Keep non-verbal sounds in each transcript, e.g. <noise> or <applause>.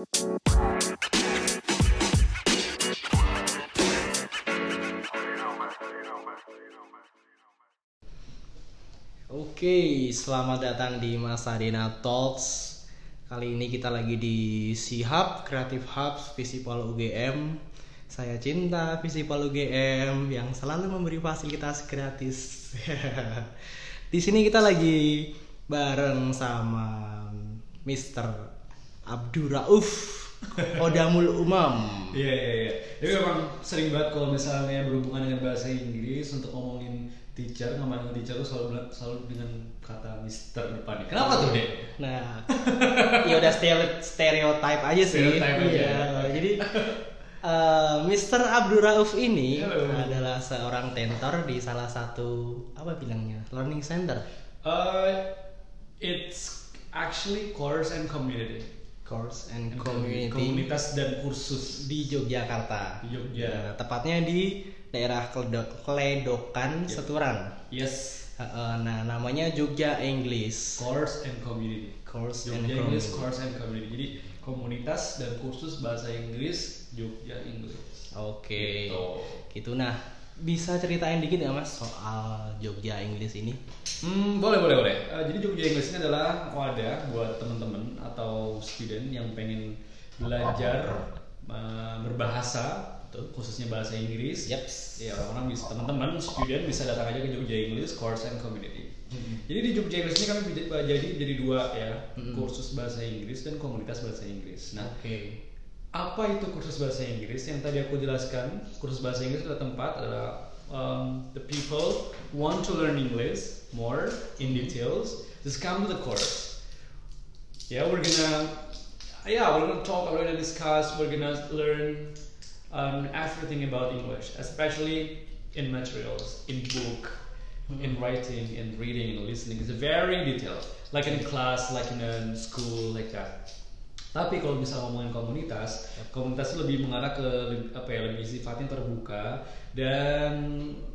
Oke, selamat datang di Masadena Talks. Kali ini kita lagi di Sihab Creative Hubs Visipol UGM. Saya cinta Visipol UGM yang selalu memberi fasilitas gratis. <laughs> di sini kita lagi bareng sama Mr. Abdurrauf Odamul Umam. Iya iya iya. Jadi memang sering banget kalau misalnya berhubungan dengan bahasa Inggris untuk ngomongin teacher, ngomongin teacher tuh selalu selalu dengan kata Mister depannya. Kenapa tuh dek? Nah, ya udah stereo- stereotype aja sih. Stereotype aja. Iya, Jadi eh, Mr. Abdurrauf ini Halo. adalah seorang tentor di salah satu apa bilangnya learning center, Uh, it's actually course and community. Course and And community Komunitas dan kursus. di Yogyakarta. Di Jogja. Nah, tepatnya di daerah Kledo- Kledokan, Iya. Seturan. Yes. Eh, nah, namanya Jogja English. Course and community. Course and Jogja English community. Course and Community. Jadi komunitas dan kursus bahasa Inggris Jogja English. Oke. Gitu. Gitu nah, bisa ceritain dikit nggak mas soal Jogja English ini? Hmm, boleh boleh boleh. Eh, jadi Jogja English ini adalah wadah buat teman-teman atau student yang pengen belajar eh, berbahasa, khususnya bahasa Inggris. Yaps. Ya orang-orang bisa teman-teman student bisa datang aja ke Jogja English Course and Community. Jadi di Jogja English ini kami jadi jadi dua ya kursus bahasa Inggris dan komunitas bahasa Inggris. Nah Oke. Apa itu kursus bahasa Inggris? Yang tadi aku jelaskan kursus bahasa Inggris adalah tempat adalah um, the people want to learn English more in details. Just come to the course. Yeah we're gonna yeah we're gonna talk we're gonna discuss we're gonna learn um, everything about English especially in materials in book in writing in reading and listening. It's very detailed like in class like in a school like that tapi kalau misalnya ngomongin komunitas, komunitas itu lebih mengarah ke apa ya lebih sifatnya terbuka dan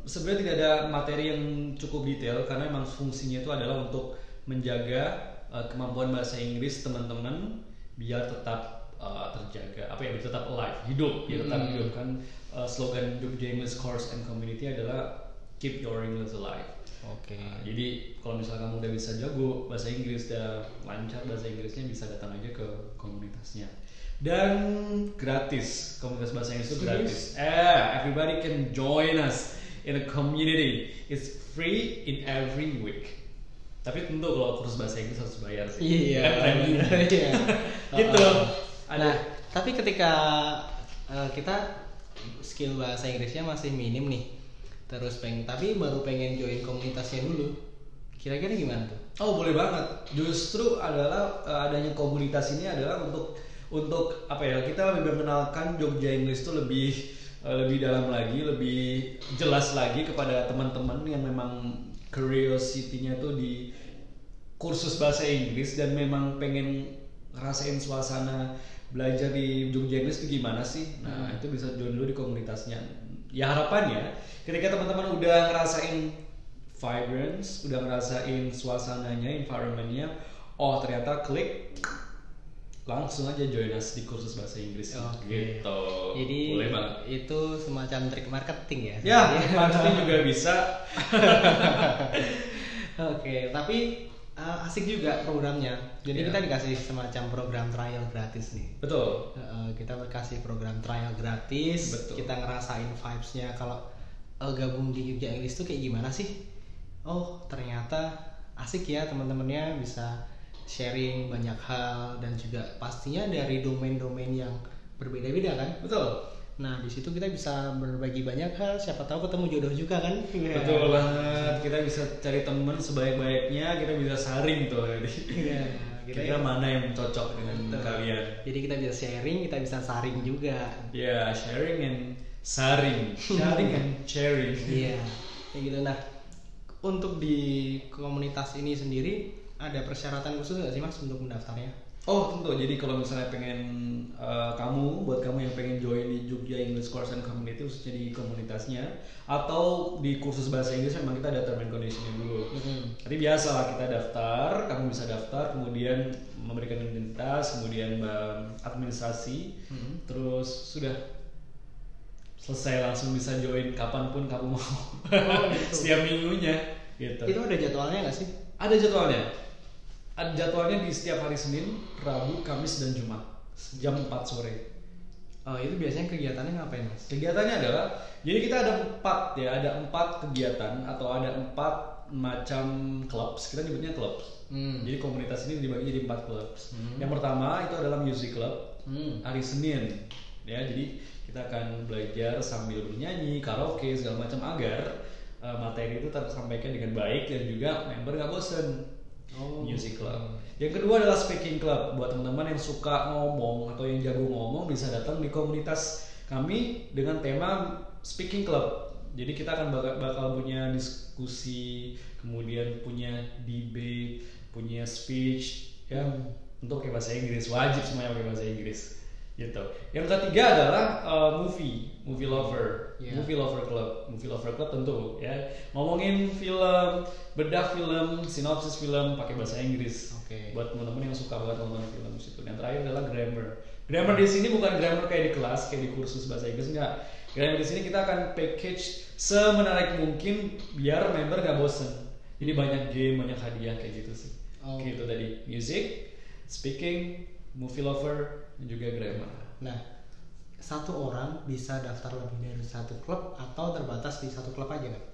sebenarnya tidak ada materi yang cukup detail karena memang fungsinya itu adalah untuk menjaga uh, kemampuan bahasa Inggris teman-teman biar tetap uh, terjaga apa ya biar tetap alive hidup biar tetap Hmm. hidup kan uh, slogan Jogja English Course and Community adalah keep your English alive. Oke. Nah, jadi kalau misalnya kamu udah bisa jago bahasa Inggris, udah lancar bahasa Inggrisnya bisa datang aja ke komunitasnya. Dan gratis, komunitas bahasa Inggris itu gratis. Eh, everybody can join us in a community. It's free in every week. Tapi tentu kalau kursus bahasa Inggris harus bayar sih. Iya. Kan premium. <laughs> Iya. <laughs> gitu. Nah, Ada. tapi ketika eh, kita skill bahasa Inggrisnya masih minim nih, terus pengen tapi baru pengen join komunitasnya dulu, kira-kira gimana tuh? Oh boleh banget. Justru adalah eh, adanya komunitas ini adalah untuk untuk apa ya kita lebih mengenalkan Jogja English itu lebih eh, lebih dalam lagi, lebih jelas lagi kepada teman-teman yang memang curiosity-nya tuh di kursus bahasa Inggris dan memang pengen ngerasain suasana belajar di Jogja English itu gimana sih? Nah itu bisa join dulu di komunitasnya. Ya harapannya ketika teman-teman udah ngerasain vibrance, udah ngerasain suasananya, environmentnya, oh ternyata klik, langsung aja join us di kursus bahasa Inggris Oke. gitu. Jadi boleh banget. itu semacam trik marketing ya? Ya, marketing juga bisa. <laughs> Oke, tapi uh, asik juga programnya. Jadi Iya. kita dikasih semacam program trial gratis nih. Betul. Uh, kita kasih program trial gratis. Betul. Kita ngerasain vibes-nya kalau uh, gabung di Jogja English tuh kayak gimana sih? Oh, ternyata asik ya teman-temannya bisa sharing banyak hal dan juga pastinya dari domain-domain yang berbeda-beda kan? Betul. Nah, di situ kita bisa berbagi banyak hal, siapa tahu ketemu jodoh juga kan? Betul banget. Kita bisa cari teman sebaik-baiknya, kita bisa saring tuh. Jadi Iya, kita mana yang cocok dengan Betul. kalian. Jadi kita bisa sharing, kita bisa saring juga. Ya, sharing and saring. Sharing and sharing. Iya, kayak gitu. Nah, untuk di komunitas ini sendiri ada persyaratan khusus nggak sih mas untuk mendaftarnya? Oh tentu. Jadi kalau misalnya pengen uh, kamu, buat kamu yang pengen join di Jogja English Course and Community, khususnya di komunitasnya, atau di kursus bahasa Inggris, memang kita ada term and conditionnya dulu. Tapi biasa lah kita daftar, kamu bisa daftar, kemudian memberikan identitas, kemudian um, administrasi, terus sudah selesai langsung bisa join kapan pun kamu mau. gitu. <laughs> Setiap minggunya gitu. Itu ada jadwalnya nggak sih? Ada jadwalnya. Ada jadwalnya di setiap hari Senin, Rabu, Kamis, dan Jumat. Jam 4 sore. Oh, itu biasanya kegiatannya ngapain mas? Kegiatannya adalah, jadi kita ada empat ya, ada empat kegiatan atau ada empat macam clubs. Kita nyebutnya clubs. Hmm. Jadi komunitas ini dibagi jadi empat clubs. Hmm. Yang pertama itu adalah music club Hmm. hari Senin. Ya, jadi kita akan belajar sambil bernyanyi, karaoke segala macam agar uh, materi itu tersampaikan dengan baik dan juga member nggak bosen. Oh. Music Club. Yang kedua adalah Speaking Club. Buat teman-teman yang suka ngomong atau yang jago ngomong bisa datang di komunitas kami dengan tema Speaking Club. Jadi kita akan bakal, bakal punya diskusi, kemudian punya debate, punya speech, ya untuk pakai bahasa Inggris. Wajib semuanya pakai bahasa Inggris. Gitu. Yang ketiga adalah uh, movie, movie lover, Yeah. movie lover club, movie lover club tentu ya ngomongin film, bedah film, sinopsis film pakai bahasa Inggris. Oke. Buat teman-teman yang suka banget nonton film situ. Dan terakhir adalah grammar. Grammar di sini bukan grammar kayak di kelas, kayak di kursus bahasa Inggris enggak. Grammar di sini kita akan package semenarik mungkin biar member gak bosen. Jadi banyak game, banyak hadiah kayak gitu sih. Oh. Gitu tadi. Music, speaking, movie lover, juga grammar. Nah, satu orang bisa daftar lebih dari satu klub atau terbatas di satu klub aja kan?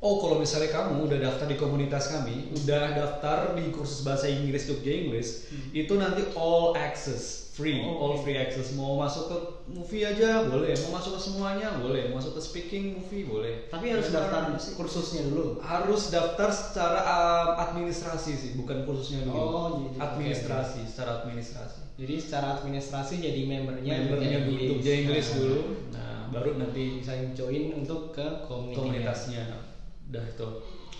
Oh, kalau misalnya kamu udah daftar di komunitas kami, udah daftar di kursus bahasa Inggris Jogja English, itu nanti all access, free, Oh, all oke. free access. Mau masuk ke movie aja boleh, mau masuk ke semuanya boleh, mau masuk ke speaking movie boleh. Tapi harus Grammar, daftar musik. kursusnya dulu. harus daftar secara um, administrasi sih, bukan kursusnya dulu. Oh, jadi- administrasi, secara administrasi. Jadi secara administrasi jadi membernya Membernya dulu Jogja Jogja Inggris Nah, dulu, nah baru nanti bisa join untuk ke komunitas. komunitasnya udah itu.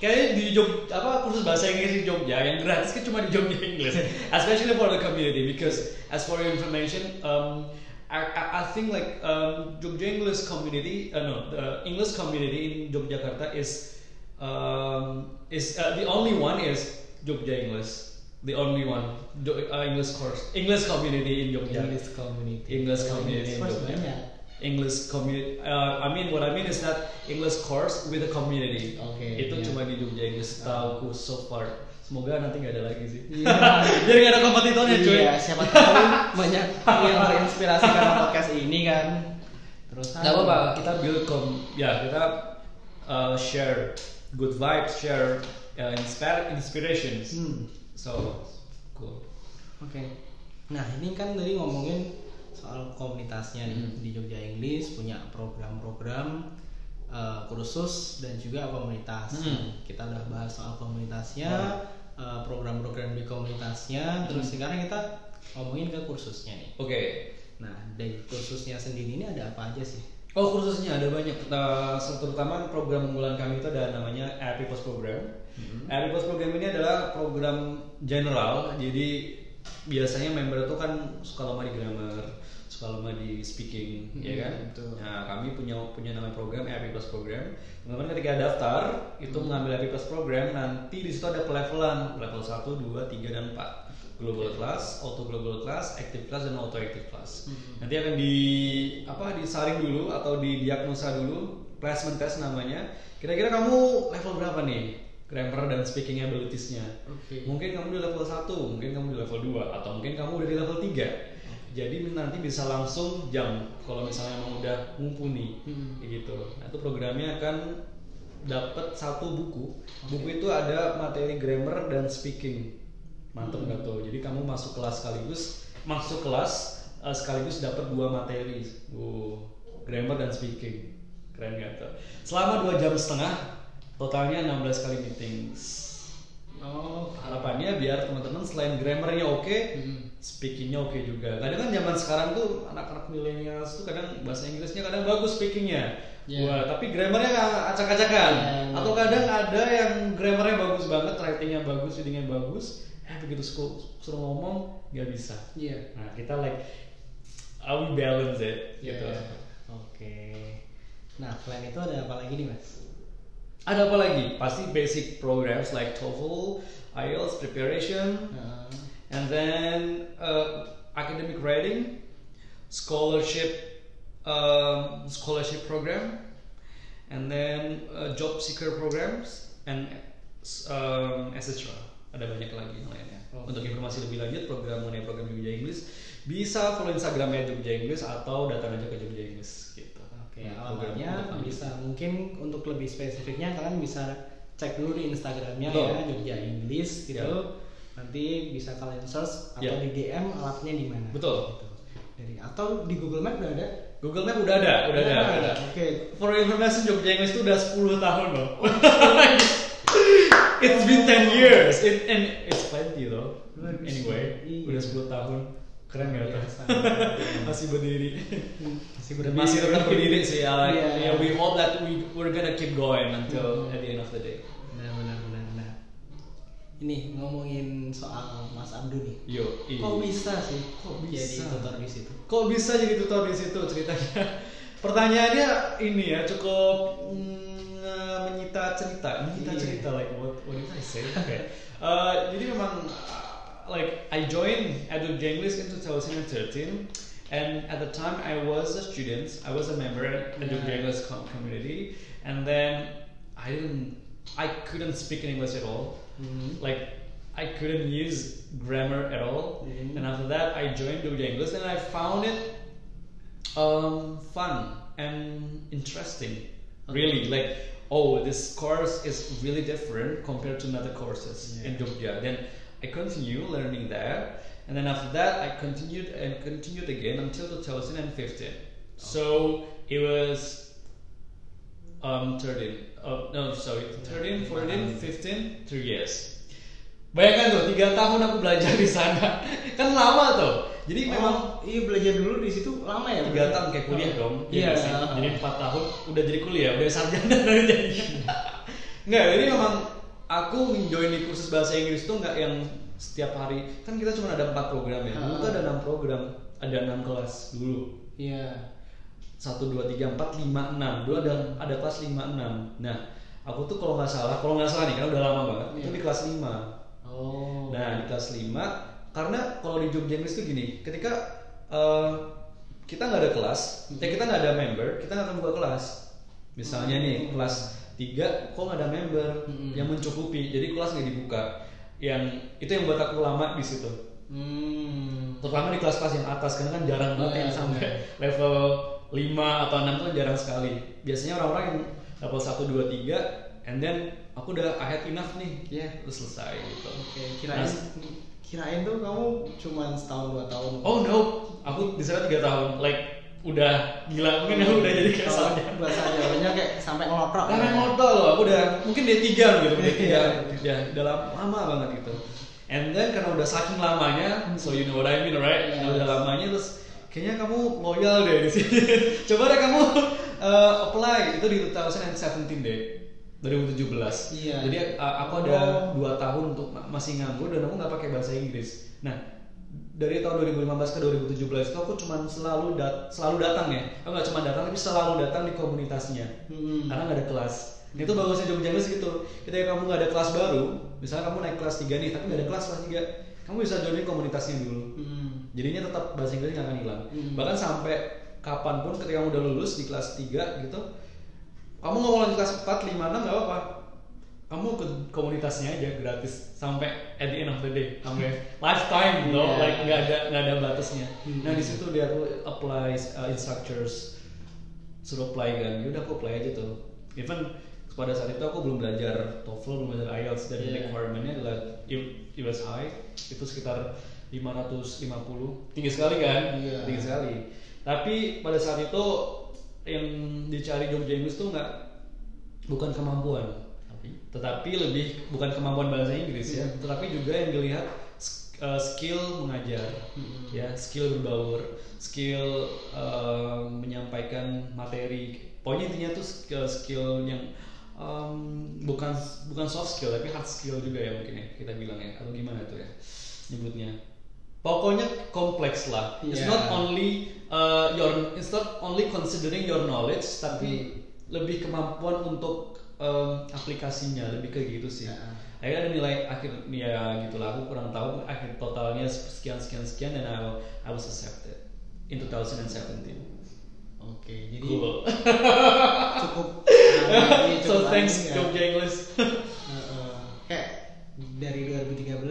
Kayaknya di Jog apa kursus bahasa Inggris di Jogja yang gratis kan cuma di Jogja English. <laughs> Especially for the community because as for your information um, I, I, I think like um, Jogja English community uh, no the English community in Yogyakarta is um, is uh, the only one is Jogja English. The only one uh, English course English community in Jogja. English community. English community in Jogja. English community. Uh, I mean, what I mean is that English course with a community. Oke, Itu iya. cuma di Jogja English tahuku so far. Semoga nanti nggak ada lagi sih. Iya. <laughs> Jadi nggak ada kompetitornya cuy. Iya, siapa tahu banyak yang terinspirasi karena podcast ini kan. Terus Gak apa-apa, kita build com. Ya kita uh, share good vibes, share uh, inspire inspirations. Hmm. So cool. Oke. Nah, ini kan tadi ngomongin soal komunitasnya Hmm. di Jogja English punya program-program eh, kursus dan juga komunitas. Hmm. Kita udah bahas soal komunitasnya, Hmm. eh, program-program di komunitasnya. Terus sekarang kita ngomongin ke kursusnya nih. Oke. Nah, dari kursusnya sendiri ini ada apa aja sih? Oh khususnya ada banyak, uh, terutama program unggulan kami itu ada namanya Happy Post Program. Happy Post Program ini adalah program general, jadi biasanya member itu kan suka lama di grammar, suka lama di speaking, Hmm, ya kan? betul. Nah kami punya punya nama program Happy Plus Program. Teman-teman ketika daftar itu mengambil Happy Plus Program, nanti di situ ada pelevelan, level 1, 2, 3 dan 4 global class, auto global class, active class dan auto active class. Nanti akan di apa disaring dulu atau didiagnosa dulu placement test namanya. Kira-kira kamu level berapa nih? Grammar dan speaking abilities-nya. Oke. Mungkin kamu di level 1, mungkin kamu di level 2 atau mungkin kamu udah di level 3. Jadi nanti bisa langsung jam kalau misalnya emang udah mumpuni Hmm. gitu. Nah, itu programnya akan dapat satu buku. Buku itu ada materi grammar dan speaking. Mantep nggak tuh? Jadi kamu masuk kelas sekaligus masuk kelas eh, sekaligus dapat dua materi. Uh, grammar dan speaking. Keren nggak tuh? Selama dua jam setengah totalnya 16 kali meetings. Oh, Harapannya biar teman-teman selain grammarnya oke, Hmm. Speakingnya oke juga. Kadang kan zaman sekarang tuh anak-anak milenial tuh kadang bahasa Inggrisnya kadang bagus speakingnya. Iya. Wah, tapi grammarnya acak-acakan. Iya. Atau kadang ada yang grammarnya bagus banget, writingnya bagus, readingnya bagus, eh begitu suruh, suruh ngomong nggak bisa Iya. nah kita like how we balance it gitu Iya. Oke. Nah, selain itu ada apa lagi nih, Mas? ada apa lagi pasti basic programs like TOEFL IELTS preparation Nah, and then uh, academic writing, scholarship, um, scholarship program, and then uh, job seeker programs and um, etc. Ada banyak lagi yang lainnya. Oke. Untuk informasi lebih lanjut program mengenai program Jogja Inggris bisa follow Instagramnya Jogja Inggris atau datang aja ke Jogja Inggris gitu. Oke, Nah, alamatnya program- bisa mungkin untuk lebih spesifiknya kalian bisa cek dulu di Instagramnya Betul. ya Jogja English gitu. Ya. Nanti bisa kalian search atau Ya. di DM alatnya di mana. Betul. Gitu. Dari atau di Google Map udah ada? Google Map udah ada, udah ada. Udah udah ada. Oke. For information Jogja English itu udah 10 tahun loh. <laughs> it's been 10 years. It, and it's plenty loh. Anyway, Iya. udah 10 tahun. Keren gak tuh? Biasa. <laughs> Masih berdiri. Masih Dan masih tetap berdiri sih. Like, Iya. yeah, we hope that we we're gonna keep going until Hmm. at the end of the day. Benar benar benar benar. Ini ngomongin soal Mas Abdu nih. Yo, iya. Kok bisa sih? Kok jadi bisa? tutor di situ? Kok bisa jadi tutor di situ ceritanya? <laughs> Pertanyaannya ini ya cukup mm, eh, menyita cerita, menyita Iya. cerita like what what did I say? Oke. Eh, jadi memang uh, like I joined Edu English in 2013 and at the time I was a student, I was a member at Edu Yeah. English com- community and then I didn't I couldn't speak English at all. Hmm. Like I couldn't use grammar at all. Mhm. And after that, I joined Doja English, and I found it um, fun and interesting. Really, like oh, this course is really different compared to other courses in Yeah. Jogja. Then I continue learning there, and then after that, I continued and continued again until 2015. So it was um 13 oh no sorry. 13 14 15 3 years. Bayangkan tuh tiga tahun aku belajar di sana. <laughs> Kan lama tuh. Jadi memang Memang iya belajar dulu di situ lama ya? tiga tahun kayak kuliah dong. Iya. nggak sih? jadi empat tahun udah jadi kuliah udah sarjana <laughs> dari jadi. Nggak jadi memang aku join di kursus bahasa Inggris tuh nggak yang setiap hari. Kan kita cuma ada empat program ya. Dulu tuh ada enam program ada enam kelas dulu. Iya. Satu dua tiga empat lima enam dulu ada ada kelas lima enam nah aku tuh kalau nggak salah kalau nggak salah nih kan udah lama banget itu Iya. di kelas lima Oh. Nah di kelas 5 karena kalau di Jogja English itu gini, ketika eh, kita nggak ada kelas, ya kita nggak ada member, kita nggak akan buka kelas. Misalnya nih kelas 3 kok nggak ada member Hmm. yang mencukupi, jadi kelas nggak dibuka. Yang itu yang buat aku lama di situ. Hmm. Terutama di kelas-kelas yang atas karena kan jarang banget Iya, yang sampai level 5 atau 6 tuh jarang sekali. Biasanya orang-orang yang level 1 2 3 and then aku udah I had enough nih. Iya. Terus selesai gitu. Oke, kirain kirain tuh kamu cuma setahun dua tahun. Oh no, aku di sana tiga tahun, like udah gila mungkin aku udah jadi kayak sarjana. bahasa Jawanya kayak sampai ngelotrok. Karena ngotot loh, aku udah mungkin dia tiga gitu, dia tiga, ya udah lama, banget gitu. And then karena udah saking lamanya, so you know what I mean right? Karena udah lamanya terus kayaknya kamu loyal deh di sini. <laughs> Coba deh kamu uh, apply itu di 2017 deh. 2017. Iya. Jadi uh, aku ada Oh. dua tahun untuk ma- masih nganggur dan aku nggak pakai bahasa Inggris. Nah, dari tahun 2015 ke 2017 itu aku cuma selalu dat selalu datang ya. Aku nggak cuma datang tapi selalu datang di komunitasnya. Hmm. Karena nggak ada kelas. Nah, itu bagusnya Jogja English gitu. Ketika kamu nggak ada kelas baru, misalnya kamu naik kelas 3 nih, tapi nggak ada kelas kelas 3, kamu bisa join komunitasnya dulu. Hmm. Jadinya tetap bahasa Inggris nggak akan hilang. Hmm. Bahkan sampai kapan pun ketika kamu udah lulus di kelas 3 gitu, kamu nggak mau lanjut kelas 4, 5, 6 nggak apa-apa. Kamu ke komunitasnya aja gratis sampai at the end of the day, sampai <laughs> lifetime loh, Yeah. like nggak ada nggak ada batasnya. Hmm. Nah di situ dia aku apply uh, instructors suruh apply kan, yaudah aku apply aja tuh. Even pada saat itu aku belum belajar TOEFL, belum belajar IELTS dan Yeah. requirementnya adalah it, it was high, itu sekitar 550, tinggi sekali kan? Iya. Tinggi sekali. Tapi pada saat itu yang dicari Jogja English tuh nggak bukan kemampuan, tetapi lebih bukan kemampuan bahasa Inggris ya, Hmm. tetapi juga yang dilihat uh, skill mengajar, Hmm. ya skill berbaur, skill uh, menyampaikan materi. Pokoknya intinya tuh skill, skill yang um, bukan bukan soft skill tapi hard skill juga ya mungkin ya kita bilang ya atau gimana tuh ya nyebutnya pokoknya kompleks lah. It's Yeah. not only uh, your it's not only considering your knowledge tapi lebih kemampuan untuk um, aplikasinya. Lebih ke gitu sih. Yeah. akhirnya ada nilai akhir ya gitu lah aku kurang tahu akhir totalnya sekian sekian sekian dan I, I was accepted in 2017 Oke, jadi cool. <laughs> cukup nah, ini so cukup thanks ya. Jogja English. Kayak dari 2013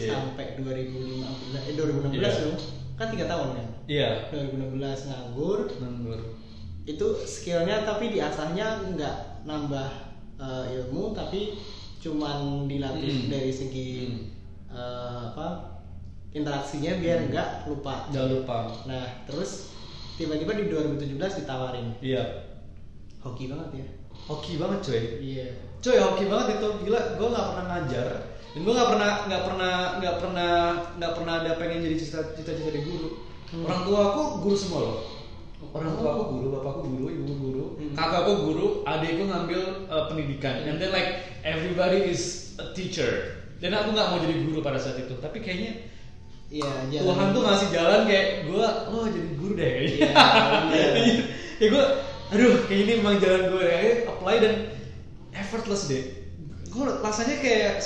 Iya. sampai 2015 eh 2016 Iya. loh. Kan tiga tahun kan? Iya. 2016 nganggur. Nganggur. Itu skillnya tapi diasahnya nggak nambah eh, ilmu tapi cuman dilatih Mm. dari segi Mm. eh, apa interaksinya biar nggak lupa. Jangan lupa. Nah terus tiba-tiba di 2017 ditawarin. Iya. Hoki banget ya. Hoki banget coy iya. Coy hoki banget itu. Gila gue nggak pernah ngajar dan gue nggak pernah nggak pernah nggak pernah nggak pernah ada pengen jadi cita- cita-cita jadi guru. Hmm. orang tua aku guru semua loh. Orang tua aku guru bapakku guru ibu guru Hmm. kakakku guru adikku ngambil uh, pendidikan. And then like everybody is a teacher. Dan aku nggak mau jadi guru pada saat itu. Tapi kayaknya iya Tuhan tuh ngasih jalan kayak gue oh jadi guru deh. Kayaknya Iya, <laughs> iya. ya gue aduh kayak ini memang jalan gue deh Akhirnya apply dan effortless deh. Gue rasanya kayak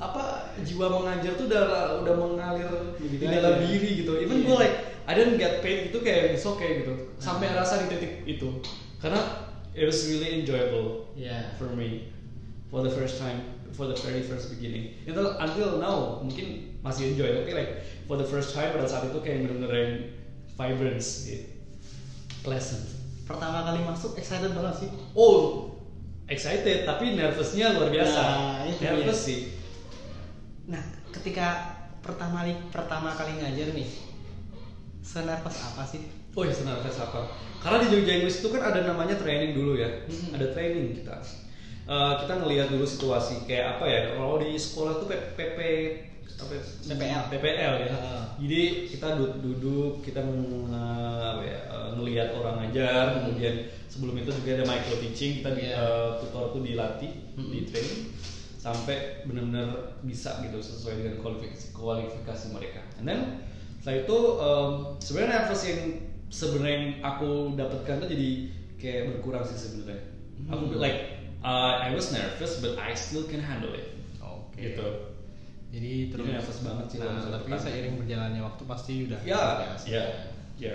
apa jiwa mengajar tuh udah udah mengalir di dalam diri gitu. Even Iya. gue like I didn't get paid itu kayak it's okay gitu. Sampai rasa di titik itu. Karena it was really enjoyable Iya. for me. For the first time for the very first beginning. Itu until now mungkin masih enjoy. Tapi like for the first time pada saat itu kayak bener-bener yang vibrance gitu. pleasant. Pertama kali masuk excited banget sih. Oh excited tapi nervousnya luar biasa. Nah, itu nervous sih nah ketika pertama kali pertama kali ngajar nih senervous apa sih oh ya senervous apa karena di Jogja English itu kan ada namanya training dulu ya Mhm. ada training kita Eh, kita ngelihat dulu situasi kayak apa ya kalau di sekolah tuh PP apa? PPL. PPL ya Heeh. jadi kita duduk, duduk kita ya, eh, ngelihat orang ngajar kemudian sebelum itu juga ada micro teaching kita di, Iya. eh, tutor tuh dilatih Mhm. di training sampai benar-benar bisa gitu sesuai dengan kualifikasi, kualifikasi mereka. And then setelah itu em, sebenarnya nervous yang sebenarnya yang aku dapatkan tuh jadi kayak berkurang sih sebenarnya. Aku Hmm. like uh, I was nervous but I still can handle it. Oke. Gitu. Jadi terus Jadi nervous banget sih nah, tapi seiring berjalannya waktu pasti udah ya. ya. Ya.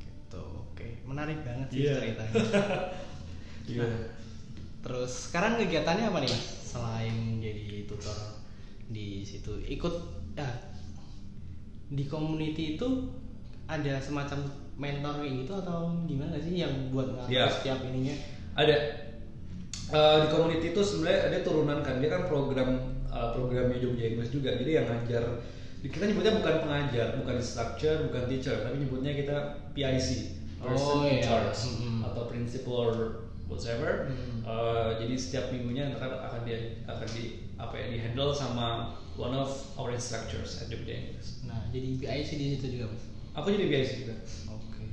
Gitu. Oke. Menarik banget sih Iya. ceritanya. <laughs> Iya. Nah, terus sekarang kegiatannya apa nih mas selain jadi tutor di situ ikut ya di community itu ada semacam mentor kayak gitu atau gimana sih yang buat ngatur Iya. setiap ininya ada Eh, di community itu sebenarnya ada turunan kan dia kan program eh, programnya Jogja juga jadi yang ngajar kita nyebutnya bukan pengajar bukan instructor bukan teacher tapi nyebutnya kita PIC Oh, person in iya. charge Mm-mm. atau principal whatever Mm. Eh, jadi setiap minggunya akan akan di akan di apa ya di handle sama one of our instructors at Jogja English nah jadi PIC di situ juga mas? Aku jadi PIC juga. Oke.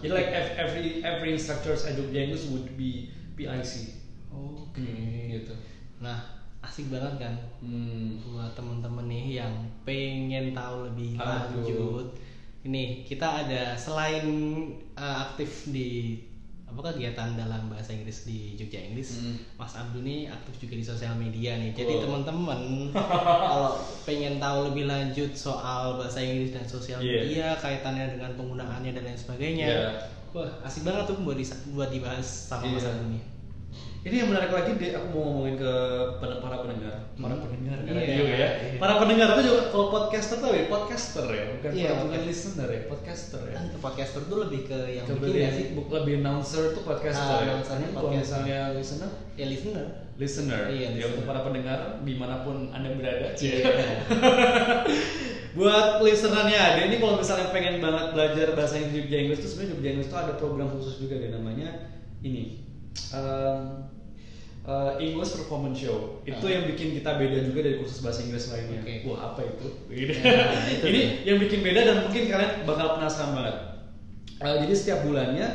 Jadi like ev- every every instructors at Jogja English would be PIC oke. Hmm, gitu. Nah asik banget kan? Hmm. buat temen-temen nih yang pengen tahu lebih Aduh. lanjut. Ini kita ada selain uh, aktif di apa kegiatan dalam bahasa Inggris di Jogja Inggris Hmm. Mas Abdul nih aktif juga di sosial media nih jadi teman-teman <laughs> kalau pengen tahu lebih lanjut soal bahasa Inggris dan sosial Yeah. media kaitannya dengan penggunaannya dan lain sebagainya Yeah. wah asik banget tuh buat buat dibahas sama Mas Iya. Abdul nih Ini yang menarik lagi deh, aku mau ngomongin ke para pendengar, para Hmm. pendengar Iya, radio ya. iya. Para pendengar itu juga kalau podcaster tuh ya, podcaster ya, bukan Iya, bukan listener ya, podcaster ya. kan podcaster tuh lebih ke yang bikin deh, ya sih lebih announcer tuh podcaster Ah, ya. announcernya Kalau misalnya listener, ya listener listener. Iya, ya untuk para pendengar di mana pun anda berada. Iya. <laughs> Buat listenernya ada ini kalau misalnya pengen banget belajar bahasa Inggris Jogja Inggris tuh sebenarnya Jogja Inggris tuh ada program khusus juga deh namanya ini um, uh, English Performance Show. Itu Ah. yang bikin kita beda juga dari kursus bahasa Inggris lainnya. Oke. Wah apa itu? <laughs> Itu ini dia. yang bikin beda dan mungkin kalian bakal penasaran banget. Uh, jadi setiap bulannya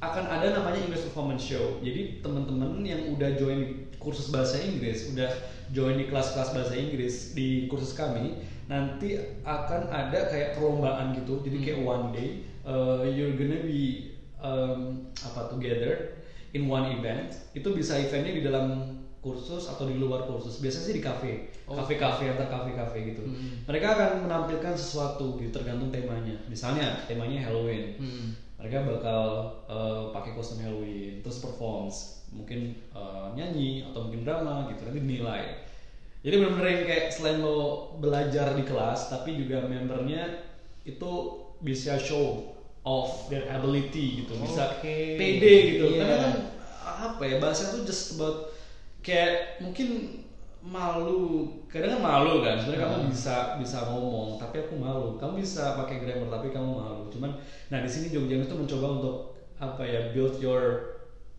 akan ada namanya English Performance Show. Jadi teman-teman yang udah join kursus bahasa Inggris, udah join di kelas-kelas bahasa Inggris di kursus kami, nanti akan ada kayak perlombaan gitu. Jadi kayak Hmm. one day uh, you're gonna be um, apa together in one event. Itu bisa eventnya di dalam kursus atau di luar kursus. Biasanya sih di kafe, Oh. kafe-kafe antar kafe-kafe gitu. Hmm. Mereka akan menampilkan sesuatu gitu tergantung temanya. Misalnya temanya Halloween Hmm. mereka bakal uh, pakai kostum Halloween terus performs mungkin uh, nyanyi atau mungkin drama gitu nanti dinilai jadi benar-benar yang kayak selain lo belajar di kelas tapi juga membernya itu bisa show off their ability gitu bisa Oke. pede gitu Iya. karena kan apa ya bahasa tuh just about kayak mungkin malu kadang kan malu kan sebenarnya kamu Hmm. bisa bisa ngomong tapi aku malu kamu bisa pakai grammar tapi kamu malu cuman nah di sini Jogja itu mencoba untuk apa ya build your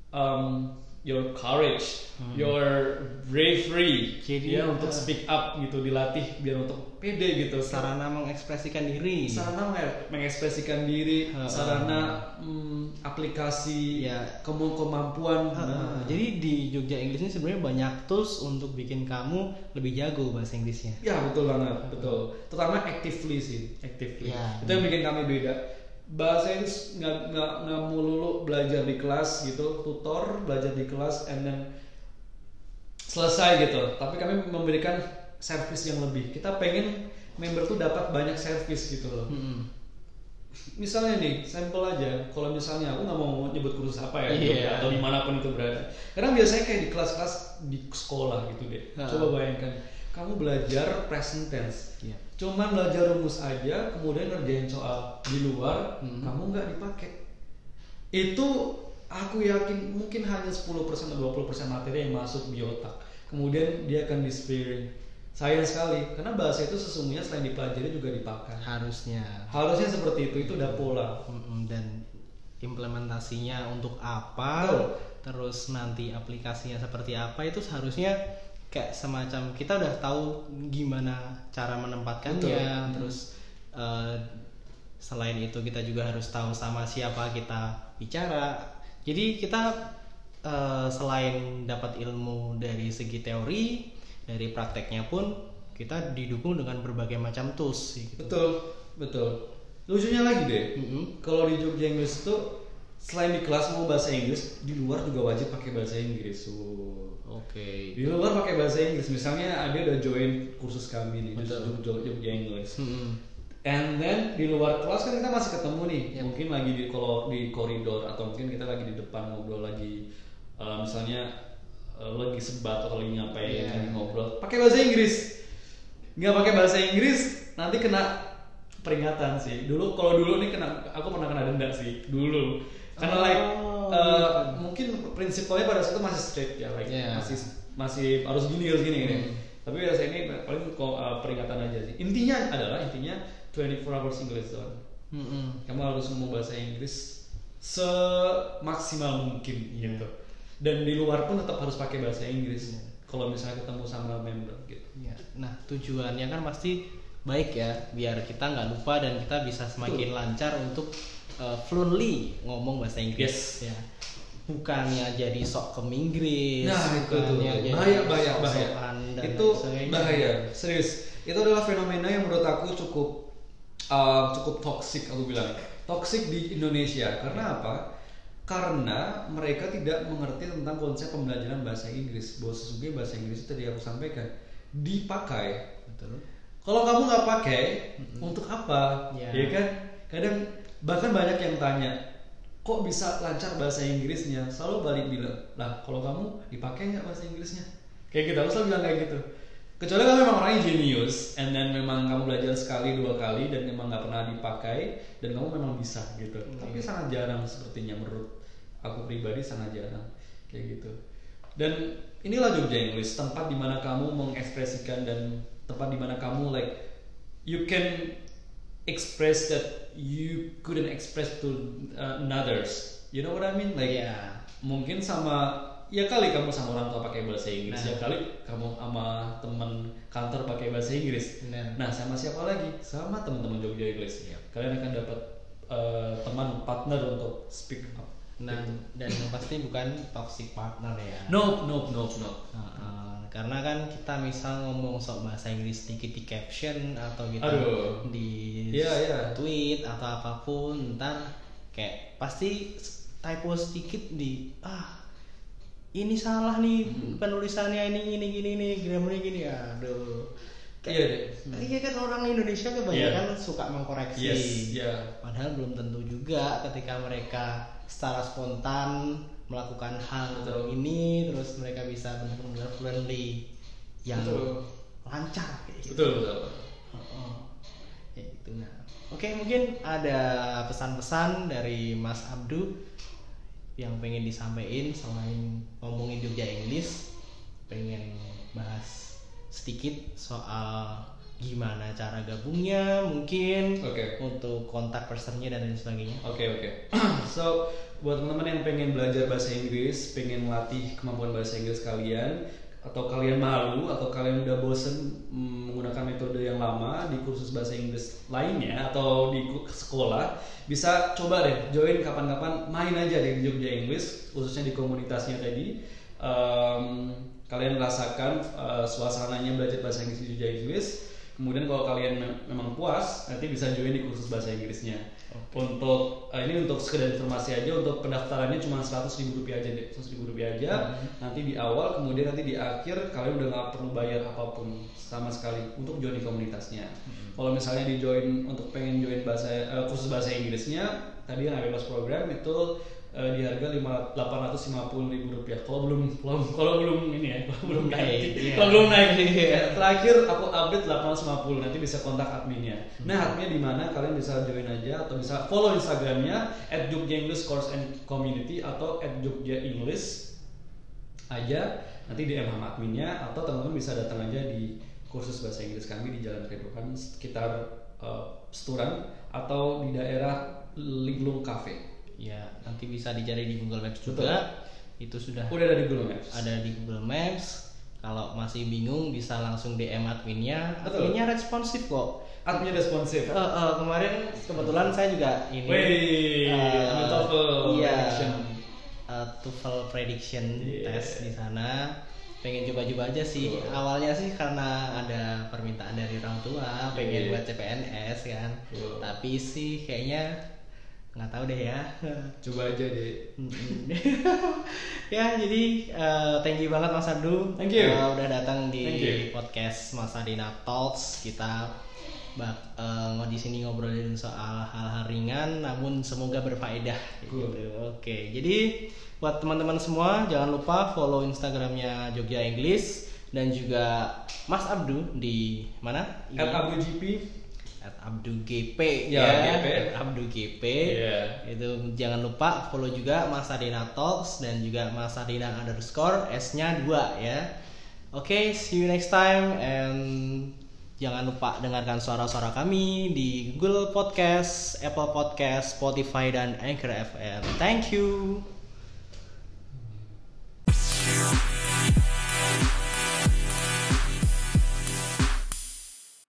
um, your courage your bravery Jadi, ya untuk uh, speak up gitu dilatih biar untuk pede gitu sarana mengekspresikan diri sarana meng- mengekspresikan diri Ha-ha. sarana mm, aplikasi Ya. kemampuan Heeh, Nah. jadi di Jogja English ini sebenarnya banyak tools untuk bikin kamu lebih jago bahasa Inggrisnya Ya betul banget, betul. Terutama actively sih, actively. Ya. Itu yang bikin kami beda. Bahasa Inggris nggak nggak nggak melulu belajar di kelas gitu, tutor belajar di kelas, and then selesai gitu. Tapi kami memberikan service yang lebih. Kita pengen member tuh dapat banyak service gitu loh. Mm-mm. Misalnya nih, sampel aja. Kalau misalnya aku nggak mau nyebut kursus apa ya, Iya. atau di mana pun itu berada. Karena biasanya kayak di kelas-kelas di sekolah gitu deh. Coba bayangkan, kamu belajar present tense. Iya. Cuman belajar rumus aja, kemudian ngerjain soal di luar, Mhm. kamu nggak dipakai. Itu aku yakin mungkin hanya 10% atau 20% materi yang masuk di otak. Kemudian dia akan disappearing. Sayang sekali, karena bahasa itu sesungguhnya selain dipelajari juga dipakai. harusnya Harusnya seperti itu, itu udah pola. Mm-mm, dan implementasinya untuk apa Betul. terus nanti aplikasinya seperti apa itu seharusnya kayak semacam kita udah tahu gimana cara menempatkannya Betul. terus eh, selain itu kita juga harus tahu sama siapa kita bicara jadi kita eh, selain dapat ilmu dari segi teori dari prakteknya pun kita didukung dengan berbagai macam tools sih gitu. Betul, betul. Lucunya lagi deh, Mm-mm. kalau di Jogja English itu selain di kelas mau bahasa Inggris, di luar juga wajib pakai bahasa Inggris. Wow. Oke. Di luar pakai bahasa Inggris, misalnya ada udah join kursus kami nih di Betul. Jogja, Jogja English. Mm-mm. And then di luar kelas kan kita masih ketemu nih, Yep. mungkin lagi di kalau di koridor atau mungkin kita lagi di depan ngobrol lagi, eh, misalnya eh, lagi sebat atau lagi ngapain, Yeah. lagi ngobrol, pakai bahasa Inggris. Nggak pakai bahasa Inggris, nanti kena peringatan sih. Dulu kalau dulu nih kena, aku pernah kena denda sih dulu. Karena Oh, like gitu. mungkin prinsipnya pada saat itu masih straight ya, like Yeah. masih masih harus gini harus gini. gini. Hmm. Tapi biasa ini paling kok eh, peringatan aja sih. Intinya adalah intinya 24 hours English zone. Mm-mm. Kamu harus ngomong bahasa Inggris semaksimal mungkin Iya. gitu. Dan di luar pun tetap harus pakai bahasa Inggris. Iya. Kalau misalnya ketemu sama member gitu. Ya, Nah tujuannya kan pasti baik ya biar kita nggak lupa dan kita bisa semakin lancar untuk uh, fluently ngomong bahasa Inggris Yes. ya bukannya jadi sok ke Inggris Nah itu tuh jadi bahaya bahaya bahaya. Itu bahaya serius. Itu adalah fenomena yang menurut aku cukup uh, cukup toxic aku bilang. Toxic di Indonesia karena apa? Karena mereka tidak mengerti tentang konsep pembelajaran bahasa Inggris. Bahwa sesungguhnya bahasa Inggris itu tadi aku sampaikan dipakai betul Kalau kamu nggak pakai, untuk apa? Ya. Ya kan? Kadang bahkan banyak yang tanya, kok bisa lancar bahasa Inggrisnya? Selalu balik bilang, lah kalau kamu dipakai nggak bahasa Inggrisnya? Kayak gitu, aku selalu bilang kayak gitu. Kecuali kamu memang orangnya genius, and then memang kamu belajar sekali dua kali dan memang nggak pernah dipakai dan kamu memang bisa gitu. Tapi sangat jarang sepertinya menurut aku pribadi sangat jarang kayak gitu. Dan inilah Jogja English, tempat di mana kamu mengekspresikan dan tempat di mana kamu like you can express that you couldn't express to uh, others. You know what I mean? Like Iya. mungkin sama ya kali kamu sama orang tua pakai bahasa Inggris, Nah. ya kali kamu sama teman kantor pakai bahasa Inggris. Benar. Nah, sama siapa lagi? Sama teman-teman Jogja English. Iya. Kalian akan dapat uh, teman partner untuk speak up dan dan yang pasti bukan toxic partner ya Nope, nope, nope, nope. Heeh, karena kan kita misal ngomong soal bahasa Inggris dikit di caption atau gitu Aduh. di Iya, iya. tweet atau apa pun ntar kayak pasti typo sedikit di ah ini salah nih Hmm. penulisannya ini ini gini nih grammarnya gini aduh Iya deh. Iya kan orang Indonesia kebanyakan suka mengkoreksi. Yes, ya. Padahal belum tentu juga ketika mereka secara spontan melakukan hal Betul. ini terus mereka bisa benar-benar friendly yang Betul. lancar kayak gitu. Betul, betul. Oh, ya gitu nah. Oke mungkin ada pesan-pesan dari Mas Abdu yang pengen disampaikan selain ngomongin Jogja English pengen bahas sedikit soal gimana cara gabungnya mungkin Oke. untuk kontak personnya dan lain sebagainya. Oke oke. <clears throat> so buat teman-teman yang pengen belajar bahasa Inggris, pengen melatih kemampuan bahasa Inggris kalian, atau kalian malu atau kalian udah bosen mm, menggunakan metode yang lama di kursus bahasa Inggris lainnya atau di sekolah, bisa coba deh join kapan-kapan main aja di Jogja English, khususnya di komunitasnya tadi. Em, kalian rasakan eh, suasananya belajar bahasa Inggris di Jogja English. Kemudian kalau kalian mem- memang puas, nanti bisa join di kursus bahasa Inggrisnya. Untuk eh, ini untuk sekedar informasi aja, untuk pendaftarannya cuma 100 ribu rupiah aja 100 ribu rupiah aja. Nanti di awal, kemudian nanti di akhir kalian udah nggak perlu bayar apa pun sama sekali untuk join di komunitasnya. Kalau misalnya di join untuk pengen join bahasa eh, kursus bahasa Inggrisnya, tadi yang bebas program itu eh, di harga lima- 850 ribu rupiah. Kalau belum kalau, kalau belum ini ya, kalau belum Naik, iya. kalau belum naik. Iya. Terakhir aku update 850 nanti bisa kontak adminnya. Nah adminnya di mana kalian bisa join aja atau bisa follow Instagramnya at Jogja English Course and Community atau at Jogja English aja nanti DM sama adminnya atau teman-teman bisa datang aja di kursus bahasa Inggris kami di Jalan Kedokan sekitar eh, Seturan atau di daerah Liglung Cafe. Ya nanti bisa dicari di Google Maps Betul. juga. Itu sudah Udah ada di Google Maps. ada di Google Maps. Kalau masih bingung bisa langsung DM adminnya. Betul. Adminnya responsif kok. Adminnya responsif. Eh, eh, kemarin kebetulan saya juga ini. Wih, TOEFL iya, prediction. TOEFL prediction Yeah. test di sana. Pengen coba-coba aja sih. Betul. Awalnya sih karena ada permintaan dari orang tua, pengen Iya. buat CPNS kan. Betul. Tapi sih kayaknya nggak tahu deh ya. Coba aja deh. <laughs> Ya jadi eh, thank you banget Mas Abdu Thank you. Eh, udah datang di podcast Mas Adina Talks kita bak eh, di sini ngobrolin soal hal-hal ringan namun semoga berfaedah Cool. gitu. Oke jadi buat teman-teman semua jangan lupa follow Instagramnya Jogja English dan juga Mas Abdu di mana? At Abu GP. At Abdu GP Ya, GP. At Abdu GP Iya. itu jangan lupa follow juga Mas Adina Talks dan juga Mas Adina underscore S nya 2 ya. Oke see you next time and jangan lupa dengarkan suara-suara kami di Google Podcast, Apple Podcast, Spotify dan Anchor FM thank you